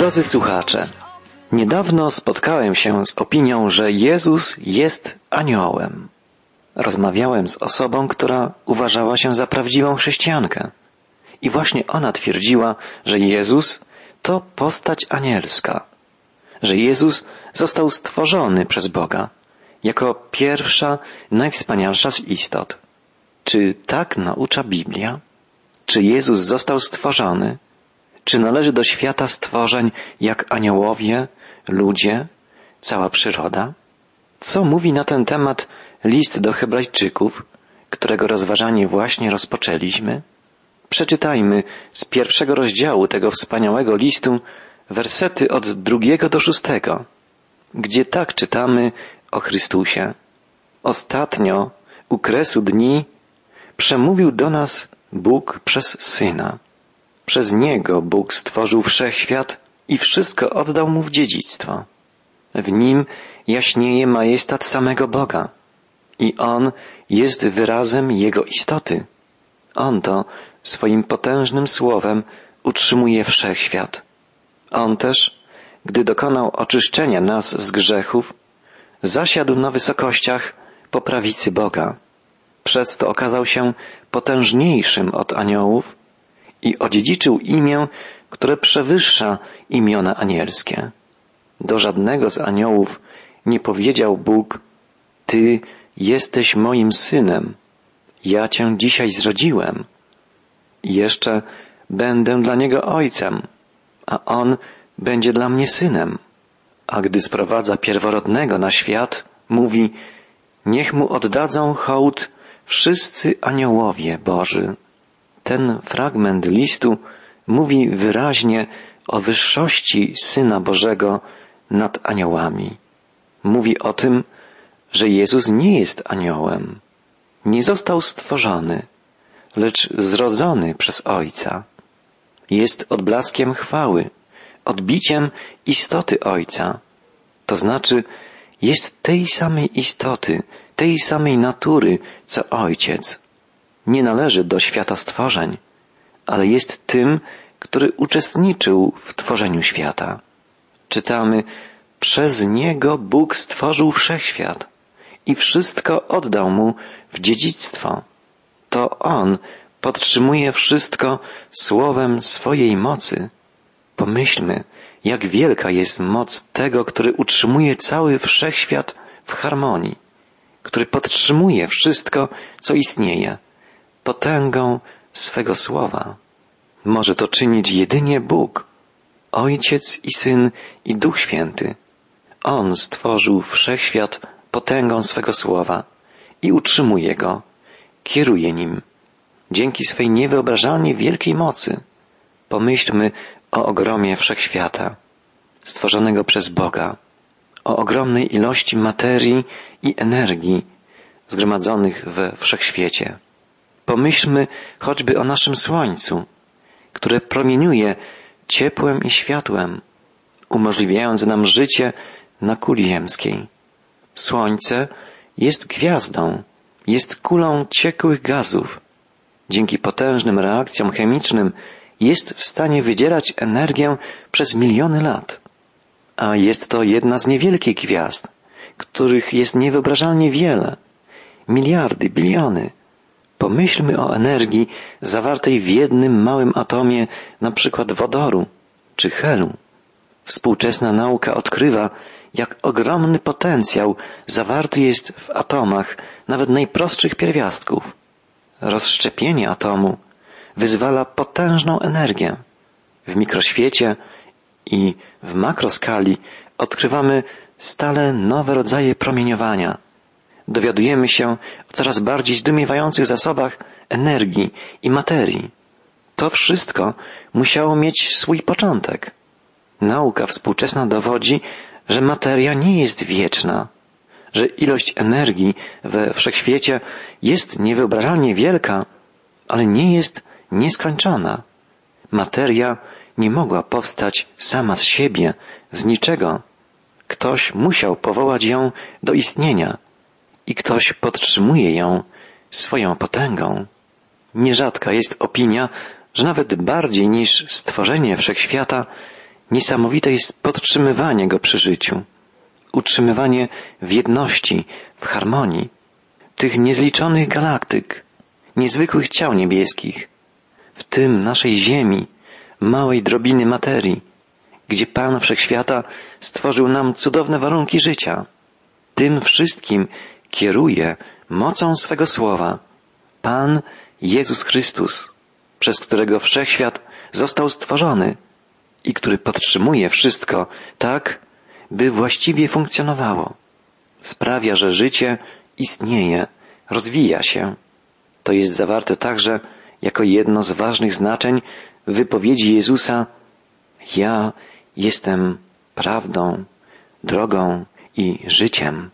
Drodzy słuchacze, niedawno spotkałem się z opinią, że Jezus jest aniołem. Rozmawiałem z osobą, która uważała się za prawdziwą chrześcijankę. I właśnie ona twierdziła, że Jezus to postać anielska, że Jezus został stworzony przez Boga jako pierwsza, najwspanialsza z istot. Czy tak naucza Biblia? Czy Jezus został stworzony? Czy należy do świata stworzeń jak aniołowie, ludzie, cała przyroda? Co mówi na ten temat list do Hebrajczyków, którego rozważanie właśnie rozpoczęliśmy? Przeczytajmy z pierwszego rozdziału tego wspaniałego listu wersety od drugiego do szóstego, gdzie tak czytamy o Chrystusie. Ostatnio, u kresu dni, przemówił do nas Bóg przez Syna. Przez Niego Bóg stworzył wszechświat i wszystko oddał Mu w dziedzictwo. W Nim jaśnieje majestat samego Boga i On jest wyrazem Jego istoty. On to swoim potężnym słowem utrzymuje wszechświat. On też, gdy dokonał oczyszczenia nas z grzechów, zasiadł na wysokościach po prawicy Boga. Przez to okazał się potężniejszym od aniołów i odziedziczył imię, które przewyższa imiona anielskie. Do żadnego z aniołów nie powiedział Bóg, Ty jesteś moim synem, ja Cię dzisiaj zrodziłem. I jeszcze będę dla niego ojcem, a on będzie dla mnie synem. A gdy sprowadza pierworodnego na świat, mówi, niech mu oddadzą hołd wszyscy aniołowie Boży. Ten fragment listu mówi wyraźnie o wyższości Syna Bożego nad aniołami. Mówi o tym, że Jezus nie jest aniołem, nie został stworzony, lecz zrodzony przez Ojca. Jest odblaskiem chwały, odbiciem istoty Ojca. To znaczy, jest tej samej istoty, tej samej natury, co Ojciec. Nie należy do świata stworzeń, ale jest tym, który uczestniczył w tworzeniu świata. Czytamy, przez Niego Bóg stworzył wszechświat i wszystko oddał Mu w dziedzictwo. To On podtrzymuje wszystko słowem swojej mocy. Pomyślmy, jak wielka jest moc tego, który utrzymuje cały wszechświat w harmonii, który podtrzymuje wszystko, co istnieje, potęgą swego słowa. Może to czynić jedynie Bóg, Ojciec i Syn i Duch Święty. On stworzył wszechświat potęgą swego słowa i utrzymuje go, kieruje nim. Dzięki swej niewyobrażalnie wielkiej mocy pomyślmy o ogromie wszechświata, stworzonego przez Boga, o ogromnej ilości materii i energii zgromadzonych we wszechświecie. Pomyślmy choćby o naszym Słońcu, które promieniuje ciepłem i światłem, umożliwiając nam życie na kuli ziemskiej. Słońce jest gwiazdą, jest kulą ciekłych gazów. Dzięki potężnym reakcjom chemicznym jest w stanie wydzielać energię przez miliony lat. A jest to jedna z niewielkich gwiazd, których jest niewyobrażalnie wiele. Miliardy, biliony. Pomyślmy o energii zawartej w jednym małym atomie, na przykład wodoru czy helu. Współczesna nauka odkrywa, jak ogromny potencjał zawarty jest w atomach nawet najprostszych pierwiastków. Rozszczepienie atomu wyzwala potężną energię. W mikroświecie i w makroskali odkrywamy stale nowe rodzaje promieniowania. Dowiadujemy się o coraz bardziej zdumiewających zasobach energii i materii. To wszystko musiało mieć swój początek. Nauka współczesna dowodzi, że materia nie jest wieczna, że ilość energii we wszechświecie jest niewyobrażalnie wielka, ale nie jest nieskończona. Materia nie mogła powstać sama z siebie, z niczego. Ktoś musiał powołać ją do istnienia i ktoś podtrzymuje ją swoją potęgą. Nierzadka jest opinia, że nawet bardziej niż stworzenie wszechświata Niesamowite jest podtrzymywanie go przy życiu, utrzymywanie w jedności, w harmonii tych niezliczonych galaktyk, niezwykłych ciał niebieskich, w tym naszej Ziemi, małej drobiny materii, gdzie Pan Wszechświata stworzył nam cudowne warunki życia. Tym wszystkim kieruje mocą swego słowa Pan Jezus Chrystus, przez którego Wszechświat został stworzony i który podtrzymuje wszystko tak, by właściwie funkcjonowało. Sprawia, że życie istnieje, rozwija się. To jest zawarte także jako jedno z ważnych znaczeń wypowiedzi Jezusa Ja jestem prawdą, drogą i życiem.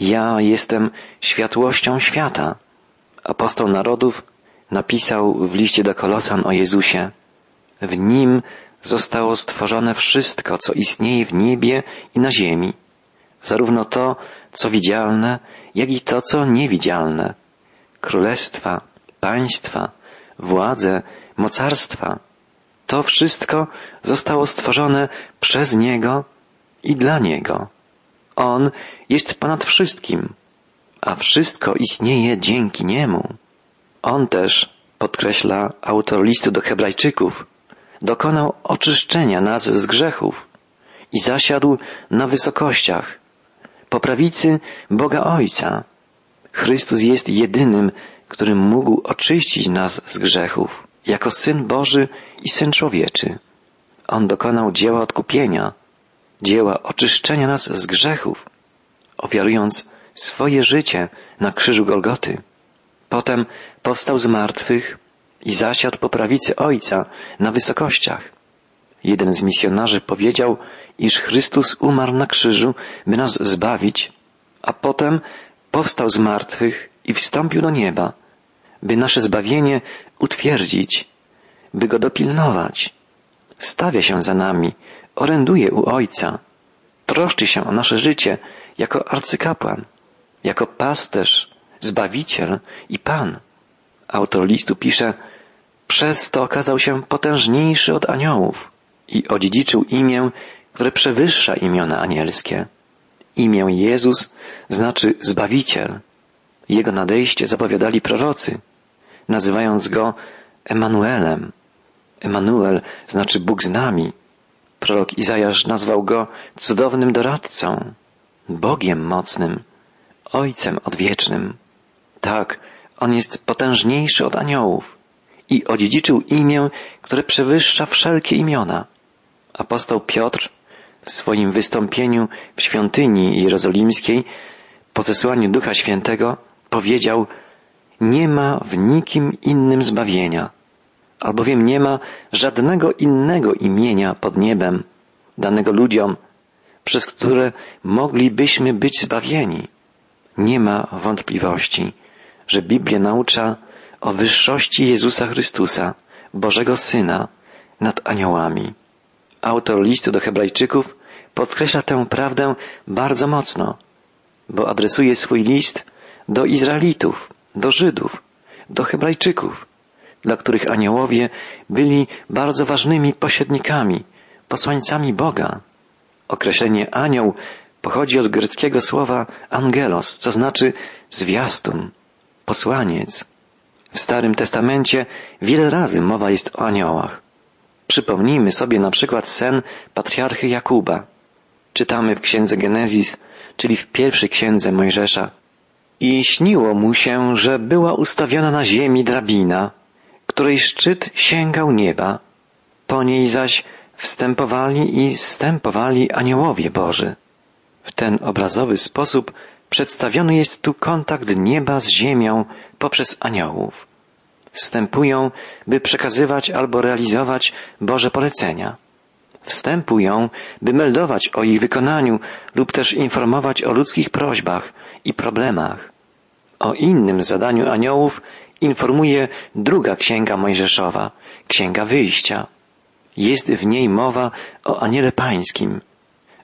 Ja jestem światłością świata. Apostoł narodów napisał w liście do Kolosan o Jezusie. W nim zostało stworzone wszystko, co istnieje w niebie i na ziemi, zarówno to, co widzialne, jak i to, co niewidzialne. Królestwa, państwa, władze, mocarstwa. To wszystko zostało stworzone przez Niego i dla Niego. On jest ponad wszystkim, a wszystko istnieje dzięki Niemu. On też, podkreśla autor listu do Hebrajczyków, dokonał oczyszczenia nas z grzechów i zasiadł na wysokościach, po prawicy Boga Ojca. Chrystus jest jedynym, który mógł oczyścić nas z grzechów, jako Syn Boży i Syn Człowieczy. On dokonał dzieła odkupienia, dzieła oczyszczenia nas z grzechów, ofiarując swoje życie na krzyżu Golgoty. Potem powstał z martwych i zasiadł po prawicy Ojca na wysokościach. Jeden z misjonarzy powiedział, iż Chrystus umarł na krzyżu, by nas zbawić, a potem powstał z martwych i wstąpił do nieba, by nasze zbawienie utwierdzić, by go dopilnować. Stawia się za nami, oręduje u Ojca, troszczy się o nasze życie jako arcykapłan, jako pasterz, zbawiciel i Pan. Autor listu pisze, przez to okazał się potężniejszy od aniołów i odziedziczył imię, które przewyższa imiona anielskie. Imię Jezus znaczy Zbawiciel. Jego nadejście zapowiadali prorocy, nazywając go Emanuelem. Emanuel znaczy Bóg z nami. Prorok Izajasz nazwał go cudownym doradcą, Bogiem mocnym, Ojcem odwiecznym. Tak, on jest potężniejszy od aniołów i odziedziczył imię, które przewyższa wszelkie imiona. Apostoł Piotr w swoim wystąpieniu w świątyni jerozolimskiej po zesłaniu Ducha Świętego powiedział Nie ma w nikim innym zbawienia, albowiem nie ma żadnego innego imienia pod niebem danego ludziom, przez które moglibyśmy być zbawieni. Nie ma wątpliwości, że Biblia naucza o wyższości Jezusa Chrystusa, Bożego Syna, nad aniołami. Autor listu do Hebrajczyków podkreśla tę prawdę bardzo mocno, bo adresuje swój list do Izraelitów, do Żydów, do Hebrajczyków, dla których aniołowie byli bardzo ważnymi pośrednikami, posłańcami Boga. Określenie anioł pochodzi od greckiego słowa angelos, co znaczy zwiastun, posłaniec. W Starym Testamencie wiele razy mowa jest o aniołach. Przypomnijmy sobie na przykład sen patriarchy Jakuba. Czytamy w księdze Genezis, czyli w pierwszej księdze Mojżesza. I śniło mu się, że była ustawiona na ziemi drabina, której szczyt sięgał nieba. Po niej zaś wstępowali i stępowali aniołowie Boży. W ten obrazowy sposób przedstawiony jest tu kontakt nieba z ziemią poprzez aniołów. Wstępują, by przekazywać albo realizować Boże polecenia. Wstępują, by meldować o ich wykonaniu lub też informować o ludzkich prośbach i problemach. O innym zadaniu aniołów informuje druga księga Mojżeszowa, księga wyjścia. Jest w niej mowa o aniele pańskim,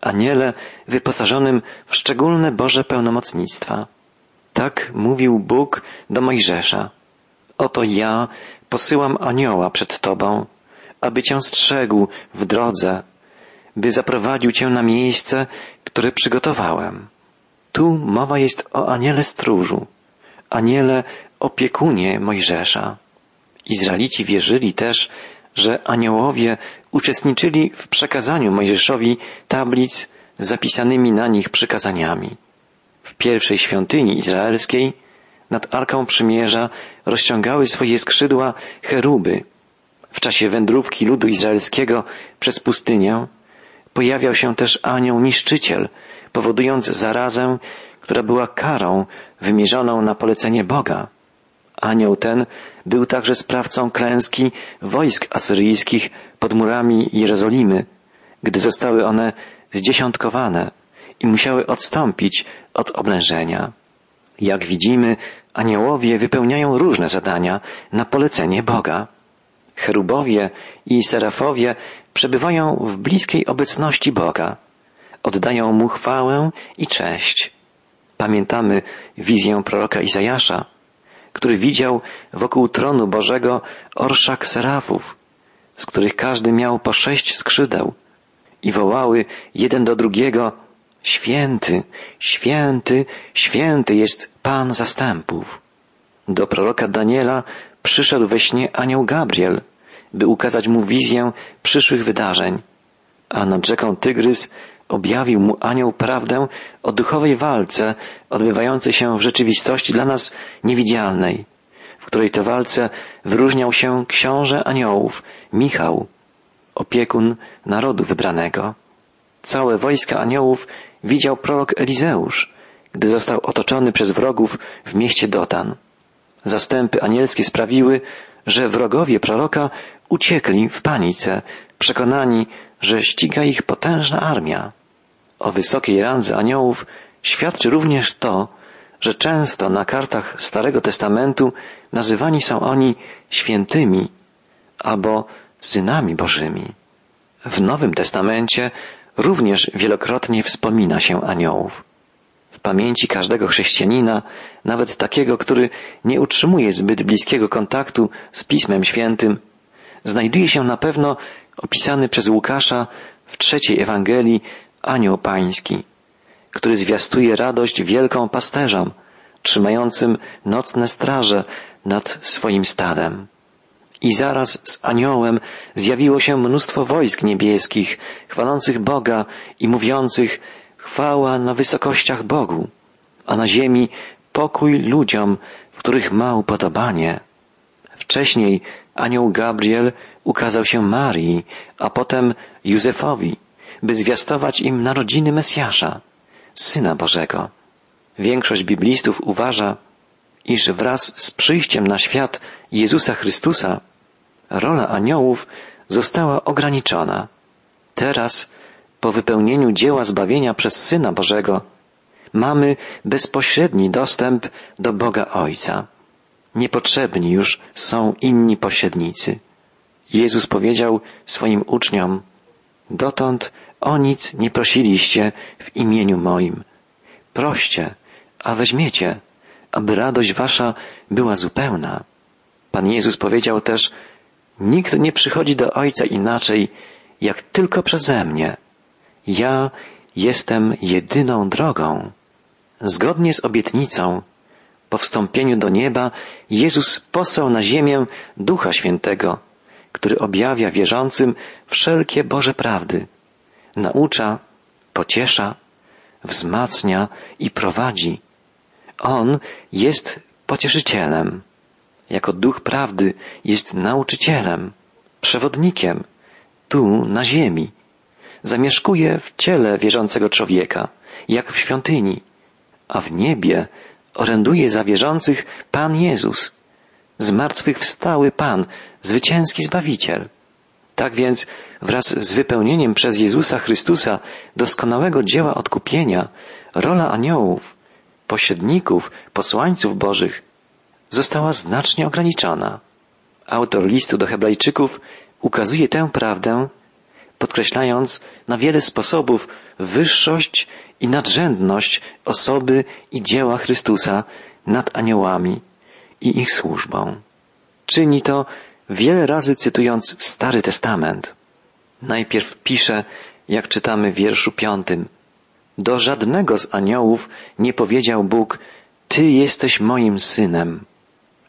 aniele wyposażonym w szczególne Boże pełnomocnictwa. Tak mówił Bóg do Mojżesza. Oto ja posyłam anioła przed Tobą, aby Cię strzegł w drodze, by zaprowadził cię na miejsce, które przygotowałem. Tu mowa jest o aniele stróżu, aniele opiekunie Mojżesza. Izraelici wierzyli też, że aniołowie uczestniczyli w przekazaniu Mojżeszowi tablic z zapisanymi na nich przykazaniami. W pierwszej świątyni izraelskiej nad Arką Przymierza rozciągały swoje skrzydła cheruby. W czasie wędrówki ludu izraelskiego przez pustynię pojawiał się też anioł niszczyciel, powodując zarazę, która była karą wymierzoną na polecenie Boga. Anioł ten był także sprawcą klęski wojsk asyryjskich pod murami Jerozolimy, gdy zostały one zdziesiątkowane i musiały odstąpić od oblężenia. Jak widzimy, aniołowie wypełniają różne zadania na polecenie Boga. Cherubowie i serafowie przebywają w bliskiej obecności Boga. Oddają Mu chwałę i cześć. Pamiętamy wizję proroka Izajasza, który widział wokół tronu Bożego orszak serafów, z których każdy miał po sześć skrzydeł i wołały jeden do drugiego Święty, święty, święty jest Pan zastępów. Do proroka Daniela przyszedł we śnie anioł Gabriel, by ukazać mu wizję przyszłych wydarzeń, a nad rzeką Tygrys objawił mu anioł prawdę o duchowej walce odbywającej się w rzeczywistości dla nas niewidzialnej, w której to walce wyróżniał się książę aniołów, Michał, opiekun narodu wybranego. Całe wojska aniołów widział prorok Elizeusz, gdy został otoczony przez wrogów w mieście Dotan. Zastępy anielskie sprawiły, że wrogowie proroka uciekli w panice, przekonani, że ściga ich potężna armia. O wysokiej randze aniołów świadczy również to, że często na kartach Starego Testamentu nazywani są oni świętymi albo synami Bożymi. W Nowym Testamencie również wielokrotnie wspomina się aniołów. W pamięci każdego chrześcijanina, nawet takiego, który nie utrzymuje zbyt bliskiego kontaktu z Pismem Świętym, znajduje się na pewno opisany przez Łukasza w trzeciej Ewangelii anioł pański, który zwiastuje radość wielką pasterzom, trzymającym nocne straże nad swoim stadem. I zaraz z aniołem zjawiło się mnóstwo wojsk niebieskich, chwalących Boga i mówiących chwała na wysokościach Bogu, a na ziemi pokój ludziom, w których ma upodobanie. Wcześniej anioł Gabriel ukazał się Marii, a potem Józefowi, by zwiastować im narodziny Mesjasza, Syna Bożego. Większość biblistów uważa, iż wraz z przyjściem na świat Jezusa Chrystusa rola aniołów została ograniczona. Teraz, po wypełnieniu dzieła zbawienia przez Syna Bożego, mamy bezpośredni dostęp do Boga Ojca. Niepotrzebni już są inni pośrednicy. Jezus powiedział swoim uczniom, dotąd o nic nie prosiliście w imieniu moim. Proście, a weźmiecie, aby radość wasza była zupełna. Pan Jezus powiedział też, nikt nie przychodzi do Ojca inaczej, jak tylko przeze mnie. Ja jestem jedyną drogą. Zgodnie z obietnicą, po wstąpieniu do nieba, Jezus posłał na ziemię Ducha Świętego, który objawia wierzącym wszelkie Boże prawdy, naucza, pociesza, wzmacnia i prowadzi. On jest pocieszycielem. Jako duch prawdy jest nauczycielem, przewodnikiem, tu na ziemi. Zamieszkuje w ciele wierzącego człowieka, jak w świątyni, a w niebie oręduje za wierzących Pan Jezus, zmartwychwstały Pan, zwycięski Zbawiciel. Tak więc wraz z wypełnieniem przez Jezusa Chrystusa doskonałego dzieła odkupienia, rola aniołów, pośredników, posłańców Bożych została znacznie ograniczona. Autor listu do Hebrajczyków ukazuje tę prawdę, podkreślając na wiele sposobów wyższość i nadrzędność osoby i dzieła Chrystusa nad aniołami i ich służbą. Czyni to wiele razy cytując Stary Testament. Najpierw pisze jak czytamy w wierszu piątym. Do żadnego z aniołów nie powiedział Bóg, Ty jesteś moim synem.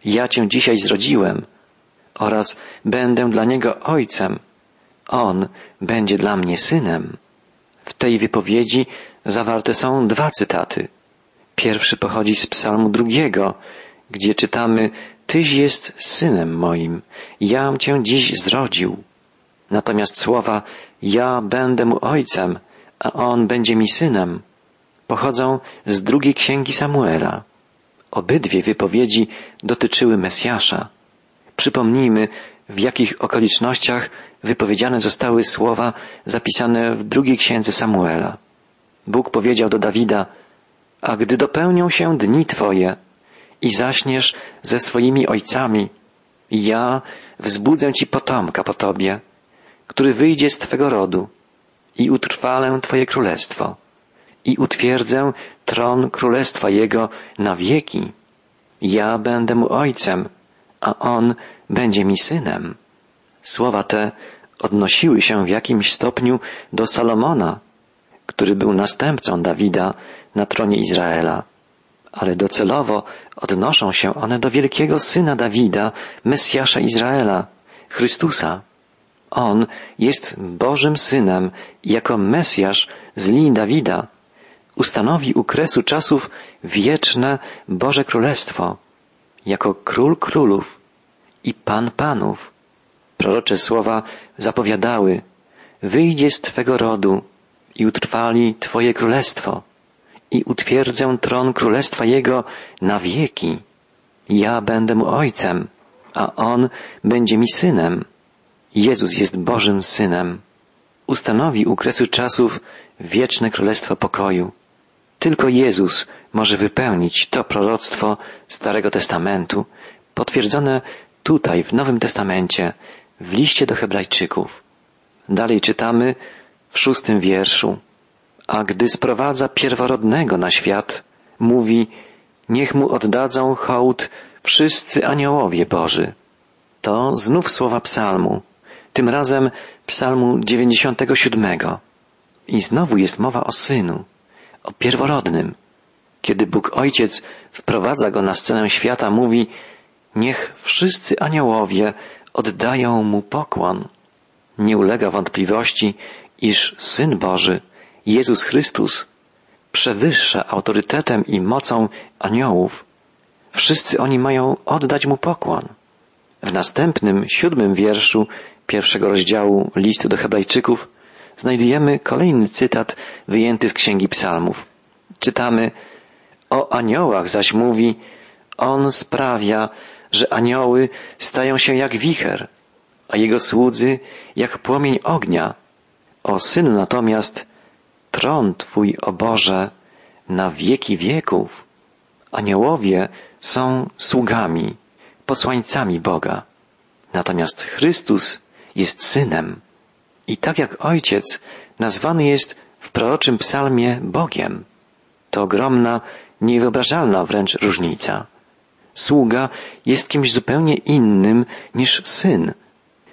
Ja Cię dzisiaj zrodziłem oraz będę dla niego ojcem. On będzie dla mnie synem. W tej wypowiedzi zawarte są dwa cytaty. Pierwszy pochodzi z psalmu drugiego, gdzie czytamy Tyś jest synem moim, jam cię dziś zrodził. Natomiast słowa Ja będę mu ojcem, a on będzie mi synem pochodzą z drugiej księgi Samuela. Obydwie wypowiedzi dotyczyły Mesjasza. Przypomnijmy, w jakich okolicznościach wypowiedziane zostały słowa zapisane w drugiej księdze Samuela. Bóg powiedział do Dawida, a gdy dopełnią się dni Twoje i zaśniesz ze swoimi ojcami, ja wzbudzę Ci potomka po Tobie, który wyjdzie z Twego rodu i utrwalę Twoje królestwo i utwierdzę tron królestwa Jego na wieki. Ja będę mu ojcem, a on będzie mi synem. Słowa te odnosiły się w jakimś stopniu do Salomona, który był następcą Dawida na tronie Izraela, ale docelowo odnoszą się one do wielkiego syna Dawida, Mesjasza Izraela, Chrystusa. On jest Bożym Synem jako Mesjasz z linii Dawida ustanowi u kresu czasów wieczne Boże Królestwo, jako Król Królów i Pan Panów. Prorocze słowa zapowiadały, wyjdzie z Twego rodu i utrwali Twoje Królestwo i utwierdzę tron Królestwa Jego na wieki. Ja będę mu ojcem, a on będzie mi synem. Jezus jest Bożym Synem. Ustanowi u kresu czasów wieczne Królestwo Pokoju. Tylko Jezus może wypełnić to proroctwo Starego Testamentu, potwierdzone tutaj w Nowym Testamencie, w liście do Hebrajczyków. Dalej czytamy w szóstym wierszu. A gdy sprowadza pierworodnego na świat, mówi, niech mu oddadzą hołd wszyscy aniołowie Boży. To znów słowa psalmu, tym razem psalmu 97. I znowu jest mowa o synu o pierworodnym. Kiedy Bóg Ojciec wprowadza go na scenę świata, mówi, niech wszyscy aniołowie oddają mu pokłon. Nie ulega wątpliwości, iż Syn Boży, Jezus Chrystus, przewyższa autorytetem i mocą aniołów. Wszyscy oni mają oddać mu pokłon. W następnym, siódmym wierszu pierwszego rozdziału listu do Hebrajczyków znajdujemy kolejny cytat wyjęty z Księgi Psalmów. Czytamy, o aniołach zaś mówi, on sprawia, że anioły stają się jak wicher, a jego słudzy jak płomień ognia. O synu natomiast, tron Twój, o Boże, na wieki wieków. Aniołowie są sługami, posłańcami Boga. Natomiast Chrystus jest synem. I tak jak ojciec nazwany jest w proroczym psalmie Bogiem, to ogromna, niewyobrażalna wręcz różnica. Sługa jest kimś zupełnie innym niż syn.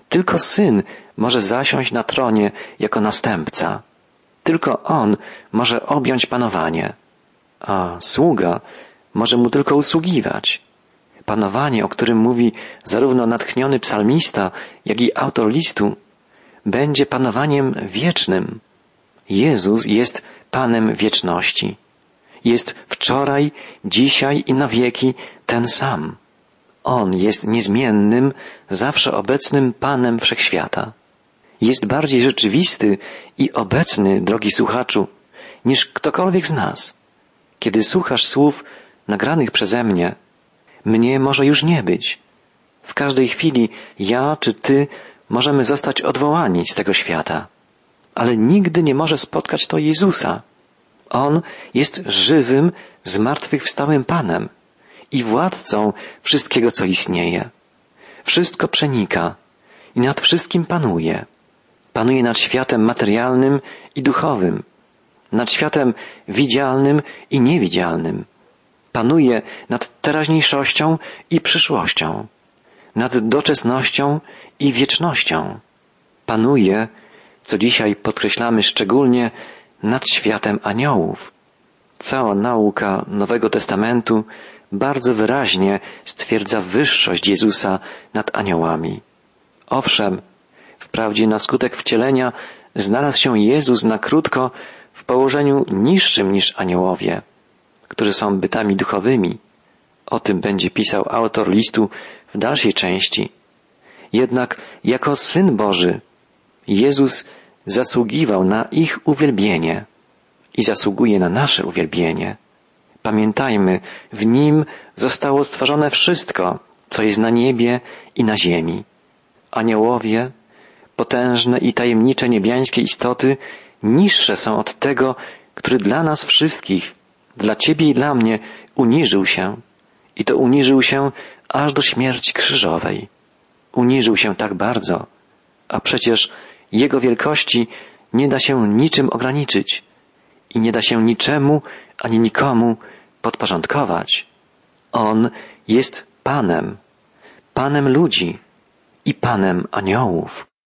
Tylko syn może zasiąść na tronie jako następca. Tylko on może objąć panowanie, a sługa może mu tylko usługiwać. Panowanie, o którym mówi zarówno natchniony psalmista, jak i autor listu, będzie panowaniem wiecznym. Jezus jest Panem wieczności. Jest wczoraj, dzisiaj i na wieki ten sam. On jest niezmiennym, zawsze obecnym Panem Wszechświata. Jest bardziej rzeczywisty i obecny, drogi słuchaczu, niż ktokolwiek z nas. Kiedy słuchasz słów nagranych przeze mnie, mnie może już nie być. W każdej chwili ja czy ty możemy zostać odwołani z tego świata, ale nigdy nie może spotkać to Jezusa. On jest żywym, zmartwychwstałym Panem i władcą wszystkiego, co istnieje. Wszystko przenika i nad wszystkim panuje. Panuje nad światem materialnym i duchowym, nad światem widzialnym i niewidzialnym. Panuje nad teraźniejszością i przyszłością nad doczesnością i wiecznością. Panuje co dzisiaj podkreślamy szczególnie nad światem aniołów. Cała nauka Nowego Testamentu bardzo wyraźnie stwierdza wyższość Jezusa nad aniołami. Owszem, wprawdzie na skutek wcielenia znalazł się Jezus na krótko w położeniu niższym niż aniołowie, którzy są bytami duchowymi. O tym będzie pisał autor listu w dalszej części. Jednak jako Syn Boży Jezus zasługiwał na ich uwielbienie i zasługuje na nasze uwielbienie. Pamiętajmy, w Nim zostało stworzone wszystko, co jest na niebie i na ziemi. Aniołowie, potężne i tajemnicze niebiańskie istoty, niższe są od tego, który dla nas wszystkich, dla Ciebie i dla mnie uniżył się i to uniżył się aż do śmierci krzyżowej. Uniżył się tak bardzo, a przecież Jego wielkości nie da się niczym ograniczyć i nie da się niczemu ani nikomu podporządkować. On jest Panem, Panem ludzi i Panem aniołów.